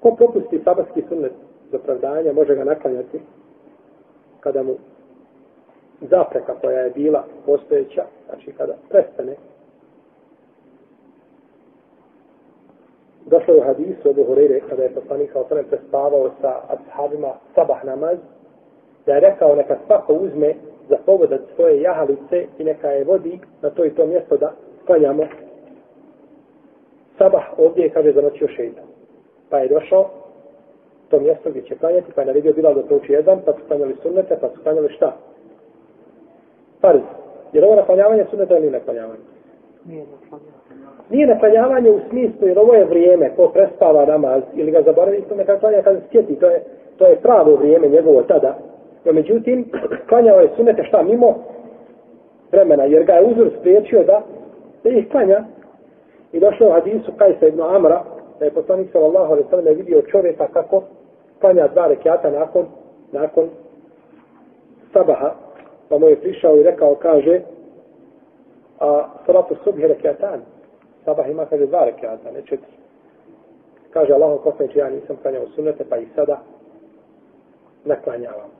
Ko propusti sabatski sunnet za pravdanja, može ga naklanjati kada mu zapreka koja je bila postojeća, znači kada prestane. Došlo je u hadisu od Uhurire, kada je poslanik sa osrem prespavao sa ashabima sabah namaz, da je rekao neka svako uzme za pogodat svoje jahalice i neka je vodi na to i to mjesto da klanjamo sabah ovdje je, kaže, zanoćio šeitan. Pa je došao to mjesto gdje će klanjati, pa je naredio Bilal da prouči jedan, pa su klanjali sunnete, pa su klanjali šta? Farz. Jer ovo naklanjavanje sunneta ili naklanjavanje? Nije naklanjavanje. Nije naklanjavanje u smislu, jer ovo je vrijeme ko prespava namaz ili ga zaboravi, to neka klanja kada se sjeti, to je, to je pravo vrijeme njegovo tada. No međutim, klanjao je sunnete šta mimo vremena, jer ga je uzor spriječio da, da ih klanja. I došlo u hadisu Kajsa ibn Amra, da je poslanik sallallahu alaihi sallam vidio čovjeka kako klanja dva rekiata nakon, nakon sabaha, pa mu je prišao i rekao, kaže, a salatu subhi rekiatan, sabah ima, kaže, dva rekiata, ne četiri. Kaže Allah, poslanič, ja nisam klanjao sunnete, pa i sada naklanjavam.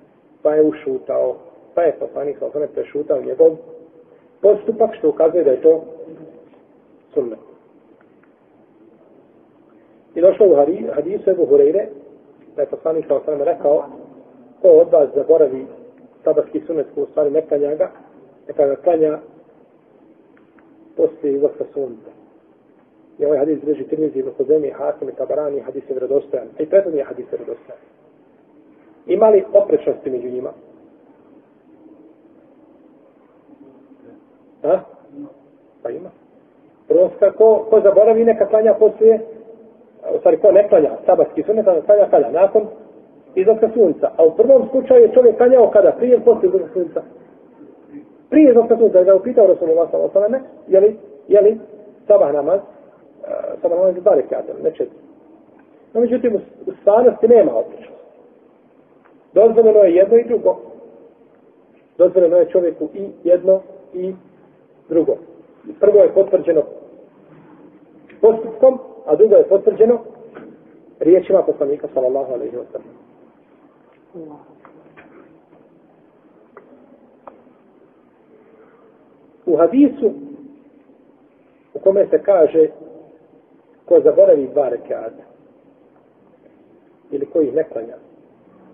Pa je ušutao, pa je poslanik sallallahu alaihi sallam prešutao njegov postupak, što ukazuje da je to sunnet. I došlo u hadisu Ebu Hureyre, da je poslanik sa osram rekao, ko od vas zaboravi sabarski sunet u stvari ne klanja ga, neka ga klanja poslije izlaska sunca. I ovaj hadis drži Tirmizi, Ibn Huzemi, Hasim i Tabarani, hadis je vredostojan. I prethodni je hadis je vredostojan. Ima li oprečnosti među njima? A? Pa ima. Prvo, ko, ko zaboravi, neka klanja poslije stvari ko ne klanja sabatski sunet, a klanja kada? Nakon izlaska sunca. A u prvom slučaju je čovjek klanjao kada? Prije ili poslije izlaska sunca? Prije izlaska sunca. Da ga upitao Rasulullah sallallahu alaihi je li, je li sabah namaz, uh, sabah namaz je dalek jadel, ne četiri. No, međutim, u stvarnosti nema odličnosti. Dozvoljeno je jedno i drugo. Dozvoljeno je čovjeku i jedno i drugo. Prvo je potvrđeno postupkom, a drugo je potvrđeno riječima poslanika sallallahu alaihi wa sallam. U hadisu u kome se kaže ko zaboravi dva rekiata ili ko ih ne klanja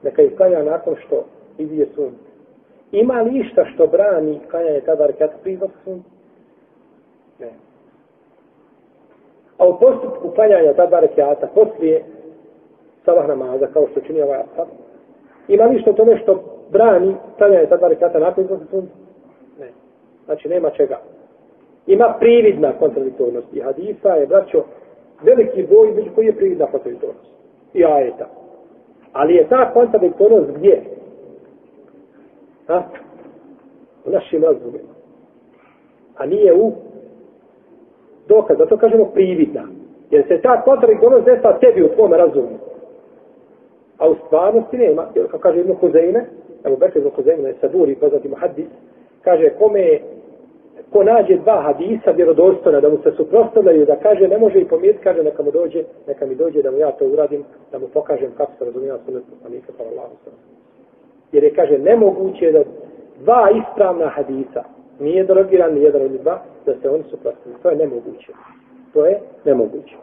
neka ih klanja nakon što izvije sunce ima li išta što brani klanjanje tada rekiata prije sunce? Ne. A u postupku klanjanja ta dva rekiata poslije sabah namaza, kao što čini ovaj ashab, ima li što tome što brani stavljanje ta dva rekata nakon izlaza sunca? Ne. Znači, nema čega. Ima prividna kontradiktornost. I hadisa je, braćo, veliki boj među koji je prividna kontradiktornost. I ajeta. Ali je ta kontradiktornost gdje? Ha? U našim razumima. A nije u dokaz, zato kažemo prividna. Jer se ta kontradiktornost desa tebi u tvome razumu. A u stvarnosti nema, jer kao kaže Ibn Huzeine, evo Bekir Ibn Huzeine, Saburi, poznati muhaddis, kaže kome ko nađe dva hadisa vjerodostojna da mu se suprostavljaju da kaže ne može i pomijeti, kaže neka mu dođe, neka mi dođe da mu ja to uradim, da mu pokažem kako se razumijeva sunet poslanika sallallahu Jer je kaže nemoguće da dva ispravna hadisa nije drogiran, nije drogiran dva, da se oni suprostavljaju. To je nemoguće. To je nemoguće.